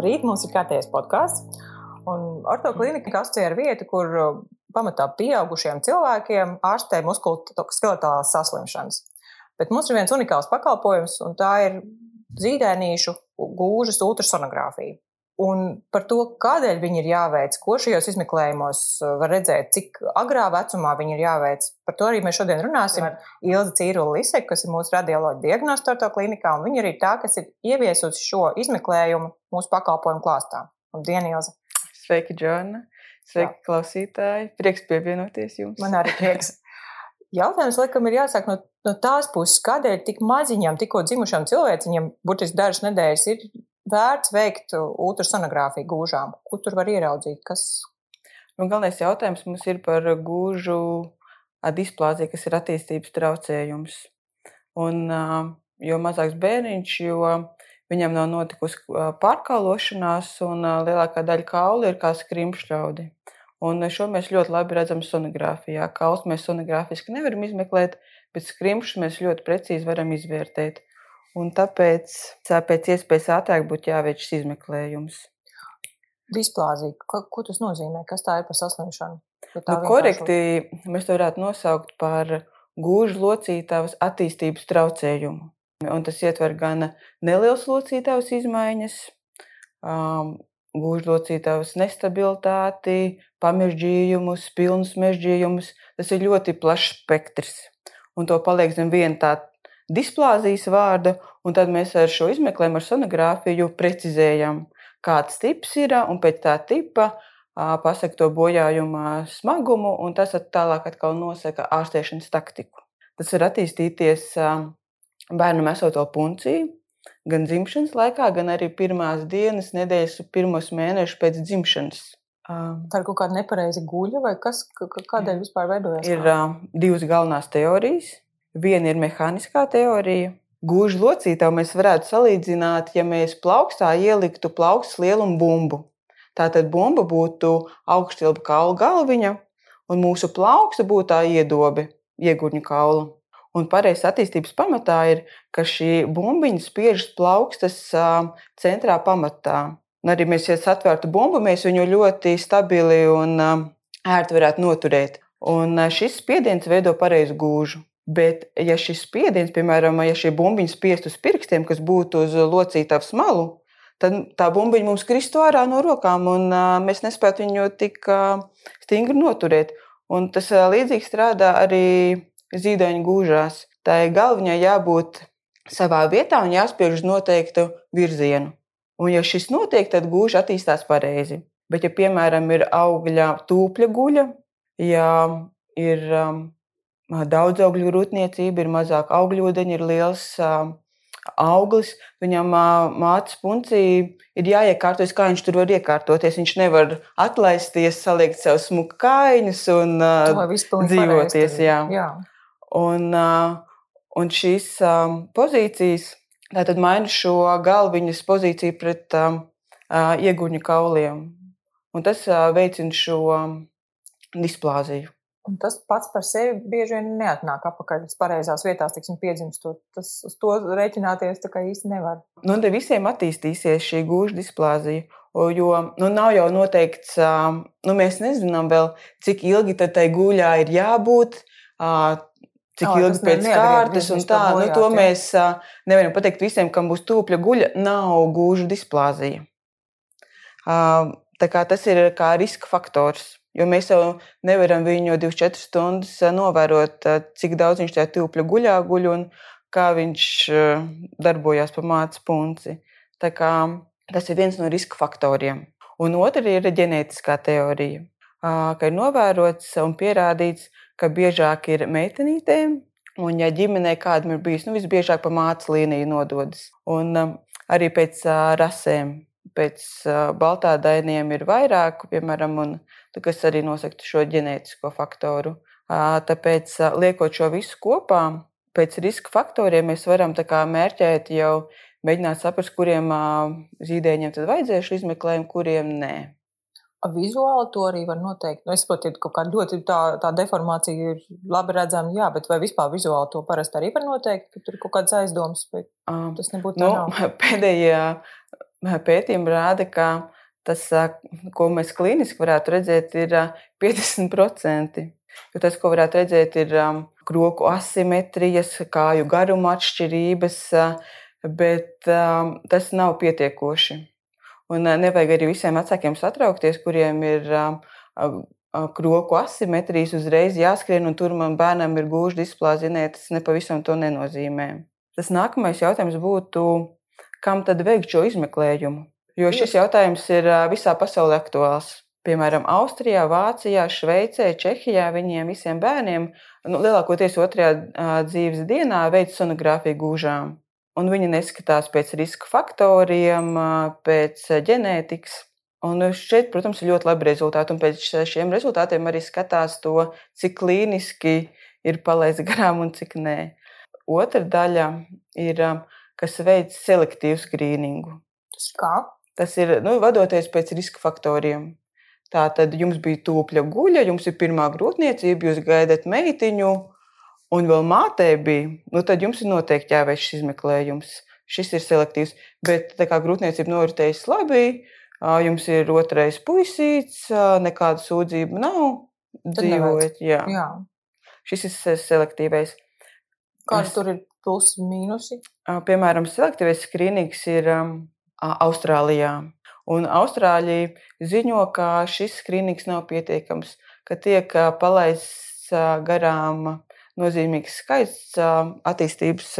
Labrīt, mums ir kārtējais podkāsts. Ortoklinika asociē ar vietu, kur uh, pamatā pieaugušiem cilvēkiem ārstē muskuloskeletālās saslimšanas. Bet mums ir viens unikāls pakalpojums, un tā ir zīdēnīšu gūžas ultrasonogrāfija. Un par to, kādēļ viņi ir jāveic, ko šajos izmeklējumos uh, var redzēt, cik agrā vecumā viņi ir jāveic. Par to arī mēs šodien runāsim ar Ilzi Cīrulu Lisek, kas ir mūsu radioloģa diagnostorto klinikā, un viņa arī tā, kas ir ieviesusi šo izmeklējumu mūsu pakalpojumu klāstā. Labdien, Ilze! Sveiki, Džona! Sveiki, Jā. klausītāji! Prieks pievienoties jums! Man arī prieks! Jautājums, laikam, ir jāsāk no, no tās puses, kādēļ tik maziņam, tikko dzimušam cilvēciņam, burtiski dažas nedēļas, ir vērts veikt ultrasonogrāfiju gūžām? Ko tur var ieraudzīt? Kas... Nu, galvenais jautājums mums ir par gūžu displāziju, kas ir attīstības traucējums. Un, jo mazāks bērniņš, jo viņam nav notikusi pārkaulošanās, un lielākā daļa kaula ir kā skrimšļaudi. Un šo mēs ļoti labi redzam sonogrāfijā. Kauls mēs sonogrāfiski nevaram izmeklēt, bet skrimšus mēs ļoti precīzi varam izvērtēt. Un tāpēc pēc iespējas ātrāk būtu jāveic šis izmeklējums. Displāzija. Ko, ko tas nozīmē? Kas tā ir par saslimšanu? Nu, korekti mēs to varētu nosaukt par gūžu locītavas attīstības traucējumu. Un tas ietver gan nelielas locītavas izmaiņas, um, gūžlocītavas nestabilitāti, pamežģījumus, pilnus mežģījumus. Tas ir ļoti plašs spektrs. Un to paliek zem viena tā displāzijas vārda, un tad mēs ar šo izmeklējumu, ar sonogrāfiju precizējam, kāds tips ir, un pēc tā tipa pasaka to bojājuma smagumu, un tas tālāk atkal nosaka ārstēšanas taktiku. Tas var attīstīties bērnam esot vēl puncī, gan dzimšanas laikā, gan arī pirmās dienas, nedēļas, pirmos mēnešus pēc dzimšanas. Tā ir kaut kāda nepareiza guļa, vai kas, kādēļ vispār veidojas? Ir uh, divas galvenās teorijas. Viena ir mehāniskā teorija. Gūžu locītavu mēs varētu salīdzināt, ja mēs plaukstā ieliktu plaukstas lielumu bumbu. Tātad bumba būtu augstilba kaula galviņa, un mūsu plauksta būtu tā iedobe, iegurņu kaula. Un pareizs attīstības pamatā ir, ka šī bumbiņa spiežas plaukstas centrā pamatā. Un arī mēs, ja atvērtu bumbu, mēs viņu ļoti stabili un ērti varētu noturēt. Un šis spiediens veido pareizu gūžu. Bet, ja šis spiediens, piemēram, ja šī bumbiņa spiest uz pirkstiem, kas būtu uz locītavas malu, tad tā bumbiņa mums kristu ārā no rokām, un mēs nespētu viņu tik stingri noturēt. Un tas līdzīgi strādā arī zīdaiņu gūžās. Tā ir galvenai jābūt savā vietā un jāspiež uz noteiktu virzienu. Un, ja šis notiek, tad gūža attīstās pareizi. Bet, ja, piemēram, ir augļa tūpļa guļa, ja ir um, daudz augļu grūtniecība, ir mazāk augļūdeņa, ir liels auglis, viņam mātes puncī ir jāiekārtojas, kā viņš tur var iekārtoties. Viņš nevar atlaisties, saliekt sev smuku kaiņus un dzīvoties. Jā. Jā. Un, un šīs pozīcijas tātad maina šo galviņas pozīciju pret ieguņu kauliem. Un tas veicina šo displāziju. Un tas pats par sevi bieži vien neatnāk atpakaļ uz pareizās vietās, tiksim, piedzimstot. Tas uz to rēķināties tā kā īsti nevar. Nu, te visiem attīstīsies šī gūža displāzija. Jo nu, nav jau noteikts, nu, mēs nezinām vēl, cik ilgi tai guļā ir jābūt cik oh, ilgi pēc kārtas un tā. Nu, bojāt, nu, to jā. mēs nevaram pateikt visiem, kam būs tūpļa guļa, nav gūžu displāzija. Uh, tas ir kā riska faktors. Jo mēs jau nevaram viņu 24 stundas novērot, cik daudz viņš tajā tūpļa guļā guļ un kā viņš darbojās pa mātes punci. Tā kā, tas ir viens no riska faktoriem. Un otra ir ģenētiskā teorija, ka ir novērots un pierādīts, ka biežāk ir meitenītēm, un, ja ģimenē kādam ir bijis, nu, visbiežāk pa mātes līniju nododas. Un arī pēc uh, rasēm, pēc uh, baltādainiem ir vairāk, piemēram, un, kas arī nosaka šo ģenētisko faktoru. Uh, tāpēc, uh, liekot šo visu kopā, pēc riska faktoriem mēs varam mērķēt jau mēģināt saprast, kuriem uh, zīdaiņiem tad vajadzēs izmeklējumu, kuriem nē. Vizuāli to arī var noteikt. Nu, es saprotu, ka kaut kā ļoti tā, tā deformācija ir labi redzama, jā, bet vai vispār vizuāli to parasti arī var noteikt, ka tur ir kaut kāds aizdoms, vai tas nebūtu nu? Nav? Pēdējā pētījumi rāda, ka tas, ko mēs klīniski varētu redzēt, ir 50%. Jo tas, ko varētu redzēt, ir roku asimetrijas, kāju garuma atšķirības, bet tas nav pietiekoši. Un nevajag arī visiem vecākiem satraukties, kuriem ir roku asimetrijas uzreiz jāskrien, un tur man bērnam ir gūža displāzija. Tas nepavisam to nenozīmē. Tas nākamais jautājums būtu, kam tad veikt šo izmeklējumu? Jo šis jautājums ir visā pasaulē aktuāls. Piemēram, Austrijā, Vācijā, Šveicē, Čehijā viņiem visiem bērniem nu, lielākoties otrajā dzīves dienā veids sonogrāfiju gūžām. Un viņi neskatās pēc riska faktoriem, pēc ģenētikas. Un šeit, protams, ir ļoti labi rezultāti. Un pēc šiem rezultātiem arī skatās to, cik klīniski ir palaists garām un cik nē. Otra daļa ir, kas veids selektīvu skrīningu. Tas kā? Tas ir nu, vadoties pēc riska faktoriem. Tā tad jums bija tūpļa guļa, jums ir pirmā grūtniecība, jūs gaidat meitiņu, un vēl mātē bija. Nu, tad jums ir noteikti jāveic šis izmeklējums. Šis ir selektīvs. Bet tā kā grūtniecība noritējusi labi, jums ir otrais puisīts, nekāda sūdzība nav. Dzīvojat, jā. jā. Šis ir selektīvais. Kādi tur ir plusi, mīnusi? Piemēram, selektīvais skrīnings ir um, Austrālijā. Un Austrāļi ziņo, ka šis skrīnings nav pietiekams, ka tiek palaists garām nozīmīgs skaits attīstības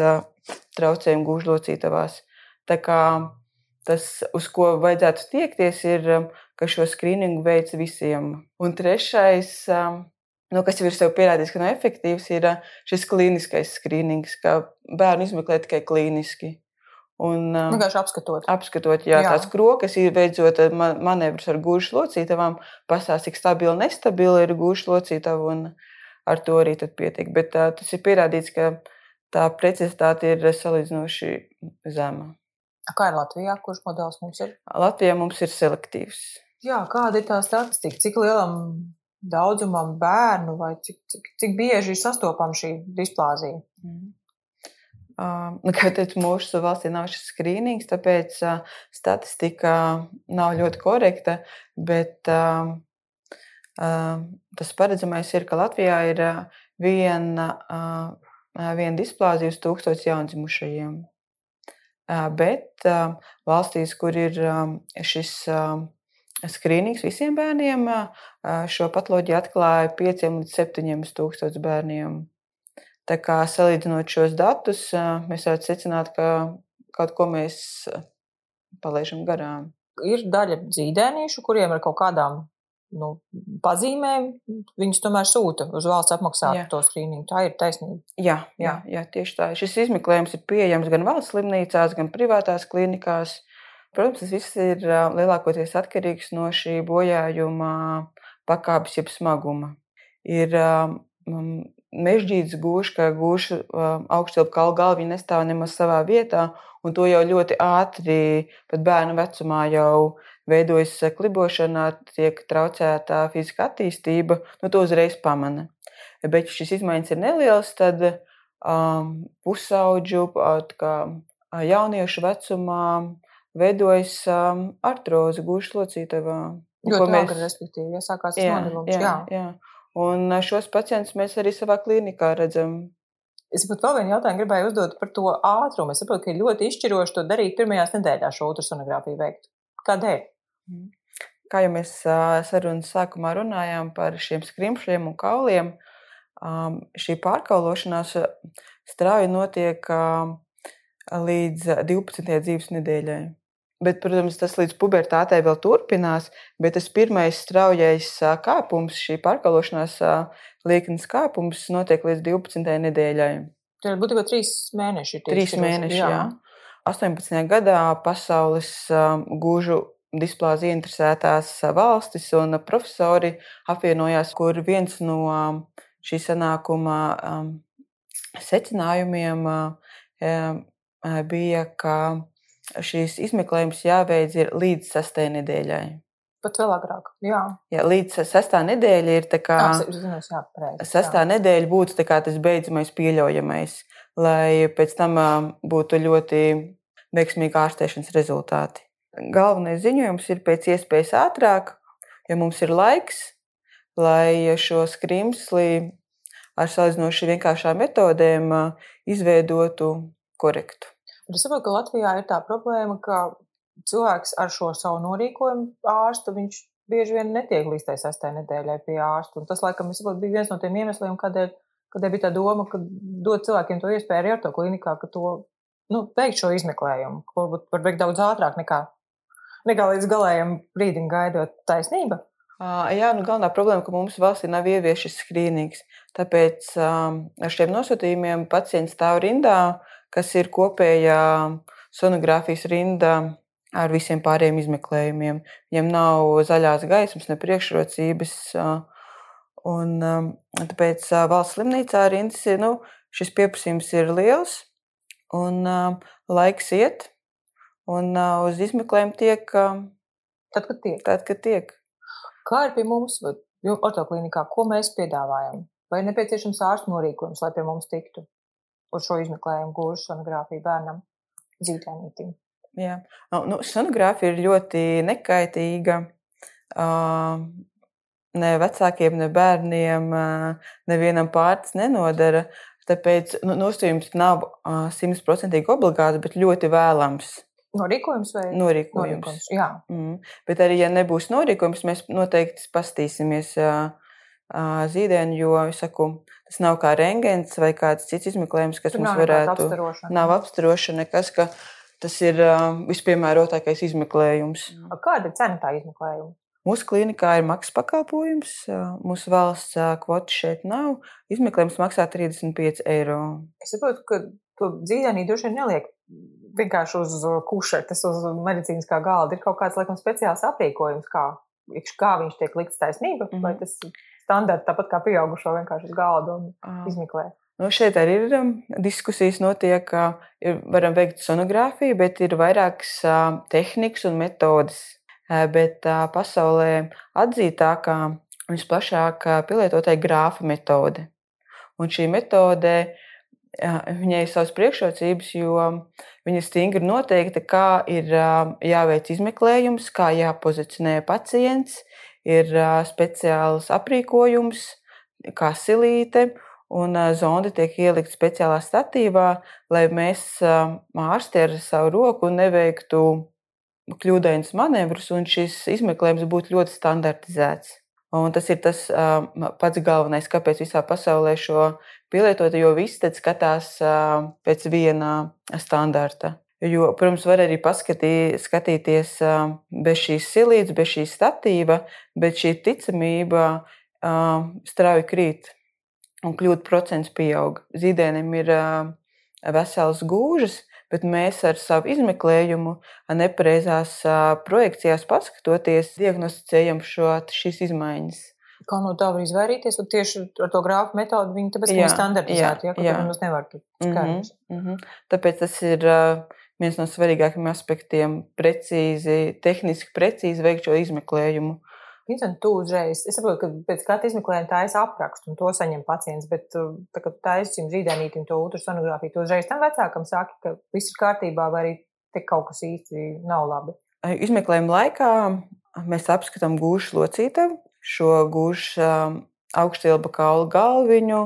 traucējumu gūžlocītavās. Tā kā tas, uz ko vajadzētu tiekties, ir, ka šo skrīningu veids visiem. Un trešais, nu, kas jau ir pierādījis, ka nav efektīvs, ir šis klīniskais skrīnings, ka bērnu izmeklē tikai klīniski. Un, Vienkārši apskatot. Apskatot, jā, jā. tās krokas, veicot manevrus ar gūžu locītavām, pastāstīt, cik stabili, nestabili ir gūžu locītava, un ar to arī pietiek. Bet tā, tas ir pierādīts, ka tā precizitāte ir salīdzinoši zema. Kā ir Latvijā? Kurš modelis mums ir? Latvijā mums ir selektīvs. Jā, kāda ir tā statistika? Cik lielam daudzumam bērnu vai cik, cik, cik bieži ir sastopama šī displāzija? Mm. Nu, kā teicu, mūsu valstī nav šis skrīnings, tāpēc statistika nav ļoti korekta. Bet tas paredzamais ir, ka Latvijā ir viena, viena displāzija uz tūkstotis jaundzimušajiem. Bet valstīs, kur ir šis skrīnings visiem bērniem, šo patoloģiju atklāja 5 līdz 7 tūkstotis bērniem. Tā kā salīdzinot šos datus, mēs varētu secināt, ka kaut ko mēs palaidām garām. Ir daļa dzīdēnīšu, kuriem ir kaut kādām nu, pazīmēm, viņus tomēr sūta uz valsts apmaksātu to skrīningu. Tā ir taisnība. Jā, jā, jā, tieši tā. Šis izmeklējums ir pieejams gan valsts slimnīcās, gan privātās klinikās. Protams, tas viss ir lielākoties atkarīgs no šī bojājuma pakāpes, jeb smaguma. Ir mežģītis gūš, ka kalu galvu, viņa nestāv nemaz savā vietā, un to jau ļoti ātri, pat bērnu vecumā jau veidojas klibošanā, tiek traucēta fiziska attīstība, nu to uzreiz pamana. Bet, ja šis izmaiņas ir nelielas, tad um, pusauģu, kā jauniešu vecumā veidojas um, artroze gūšu locītavā. Ļoti mēs... agri, respektīvi, ja sākās tas nodevums. Jā, jā. jā. Un šos pacientus mēs arī savā klinikā redzam. Es pat vēl vienu jautājumu gribēju uzdot par to ātrumu. Es saprotu, ka ir ļoti izšķiroši to darīt pirmajās nedēļās, šo ultrasonogrāfiju veikt. Kādēļ? Mhm. Kā jau mēs sarunas sākumā runājām par šiem skrimšiem un kauliem, šī pārkaulošanās strauji notiek līdz 12. dzīves nedēļai. Bet, protams, tas līdz pubertātei vēl turpinās, bet tas pirmais straujais kāpums, šī pārkalošanās lieknes kāpums, notiek līdz 12. nedēļai. Tā ir būtībā trīs mēneši. Trīs mēneši, jā. jā. 18. gadā pasaules gūžu displāzi interesētās valstis un profesori apvienojās, kur viens no šī sanākuma secinājumiem bija, ka šīs izmeklējums jāveic līdz sastajai nedēļai. Pat vēl agrāk. Jā, jā līdz sastā nedēļa ir tā kā. Zinās, jā, pareizi, sastā jā. nedēļa būtu tas beidzamais pieļaujamais, lai pēc tam būtu ļoti veiksmīgi ārstēšanas rezultāti. galvenais ziņojums ir pēc iespējas ātrāk, jo mums ir laiks, lai šo skrimsli ar salīdzinoši vienkāršām metodēm izveidotu korektu. Es saprotu, ka Latvijā ir tā problēma, ka cilvēks ar šo savu norīkojumu ārstu, viņš bieži vien netiek līdz tai sastajai nedēļai pie ārsta. Un tas, laikam, saprotu, bija viens no tiem iemesliem, kādēļ, kādēļ bija tā doma, ka dot cilvēkiem to iespēju arī ar to klinikā, ka to, nu, veikt šo izmeklējumu, ko varbūt var veikt daudz ātrāk nekā, nekā līdz galējam brīdim gaidot taisnība. Jā, nu galvenā problēma, ka mums valstī nav ieviešas skrīnings. Tāpēc um, ar šiem nosūtījumiem pacients stāv rindā, kas ir kopējā sonogrāfijas rinda ar visiem pārējiem izmeklējumiem. Viņam nav zaļās gaismas, ne priekšrocības. Un, tāpēc valsts slimnīcā rindas ir, nu, šis pieprasījums ir liels un laiks iet, un uz izmeklējumu tiek. Tad, kad tiek. Tad, kad tiek. Kā ir pie mums, ortoklinikā, ko mēs piedāvājam? Vai nepieciešams ārstu norīkojums, lai pie mums tiktu uz šo izmeklējumu gūžu sonogrāfiju bērnam dzīvē? Jā. Nu, sonogrāfija ir ļoti nekaitīga. Ne vecākiem, ne bērniem, nevienam pārts nenodara. Tāpēc nu, nosacījums nav simtprocentīgi obligāts, bet ļoti vēlams. Norīkojums vai norīkojums? norīkojums jā. Mm. Bet arī, ja nebūs norīkojums, mēs noteikti pastīsimies zīdēni, jo, saku, tas nav kā rengens vai kāds cits izmeklējums, kas Tur mums varētu. Apstarošana. Nav apstarošana, nekas, ka Tas ir vispiemērotākais izmeklējums. Kāda ir cena tā izmeklējuma? Mūsu klinikā ir maksas pakalpojums, mūsu valsts kvota šeit nav. Izmeklējums maksā 35 eiro. Es saprotu, ka to dzīvēnī droši vien neliek vienkārši uz kušetes, uz medicīniskā galda. Ir kaut kāds, laikam, speciāls aprīkojums, kā, kā viņš tiek likts taisnība, mm -hmm. vai tas standarta tāpat kā pieaugušo vienkārši uz galda un izmeklē. Nu, šeit arī ir um, diskusijas, notiek, ka ir, varam veikt sonogrāfiju, bet ir vairākas uh, tehnikas un metodes. Uh, bet uh, pasaulē atzītākā un visplašāk pielietotā ir grāfa metode. Un šī metode viņai ir savas priekšrocības, jo viņa stingri noteikta, kā ir jāveic izmeklējums, kā jāpozicionē pacients, ir speciāls aprīkojums, kā silīte un zonde tiek ielikt speciālā statīvā, lai mēs ārsti ar savu roku neveiktu kļūdainus manevrus, un šis izmeklējums būtu ļoti standartizēts. Un tas ir tas pats galvenais, kāpēc visā pasaulē šo pielietot, jo visi tad skatās pēc viena standarta. Jo, protams, var arī paskatī, skatīties bez šīs silītes, bez šīs statīva, bet šī ticamība strauji krīt un kļūt procents pieaug. Zīdēnim ir vesels gūžas, bet mēs ar savu izmeklējumu, nepareizās projekcijās paskatoties, diagnosticējam šo, šīs izmaiņas. Kā no tā var izvairīties? Un tieši ar to grāfu metodu viņi tāpēc jā, ir standartizēti, ja, ka jā. mums nevar būt skaidrs. Mm -hmm, mm -hmm. Tāpēc tas ir viens no svarīgākajiem aspektiem - precīzi, tehniski precīzi veikt šo izmeklējumu. Vincent, tu uzreiz, es saprotu, ka pēc katra izmeklējuma taisa aprakstu un to saņem pacients, bet uh, tā, kad taisa šim zīdēnītim to ultrasonogrāfiju, tu uzreiz tam vecākam saki, ka viss ir kārtībā vai arī te kaut kas īsti nav labi. Izmeklējuma laikā mēs apskatām gūšu locītavu, šo gūšu um, augštilba kaulu galviņu,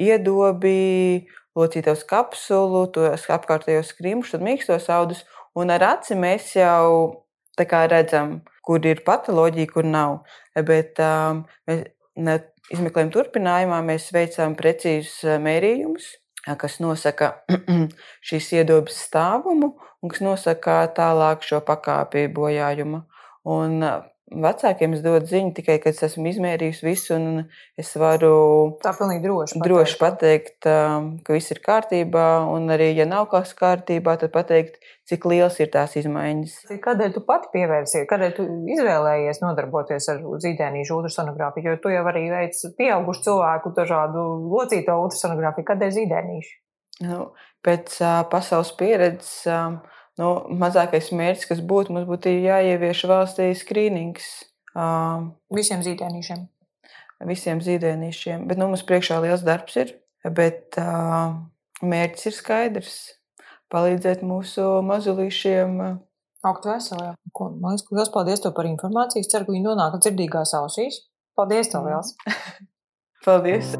iedobi, locītavas kapsulu, tos apkārtējos skrimšus un mīkstos audus, un ar aci mēs jau redzam, kur ir patoloģija, kur nav. Bet um, mēs izmeklējuma turpinājumā mēs veicām precīzus mērījumus, kas nosaka šīs iedobes stāvumu un kas nosaka tālāk šo pakāpi bojājumu. Un vecākiem es dodu ziņu tikai, kad es esmu izmērījis visu, un es varu tā pilnīgi droši pateikt, droši pateikt um, ka viss ir kārtībā, un arī, ja nav kas kārtībā, tad pateikt, cik liels ir tās izmaiņas. Kādēļ tu pati pievērsies, kādēļ tu izvēlējies nodarboties ar zīdēnīšu ultrasonogrāfiju, jo tu jau arī veic pieaugušu cilvēku dažādu locīto ultrasonogrāfiju, kādēļ zīdēnīšu? Nu, pēc uh, pasaules pieredzes. Uh, nu, mazākais mērķis, kas būtu, mums būtu jāievieš valstī skrīnings. Uh, visiem zīdēnīšiem. Visiem zīdēnīšiem. Bet nu, mums priekšā liels darbs ir, bet uh, mērķis ir skaidrs. Palīdzēt mūsu mazulīšiem Augstu veselē. Man liekas, liels paldies tev par informāciju. Es ceru, ka viņi nonāk dzirdīgās ausīs. Paldies tev liels! paldies!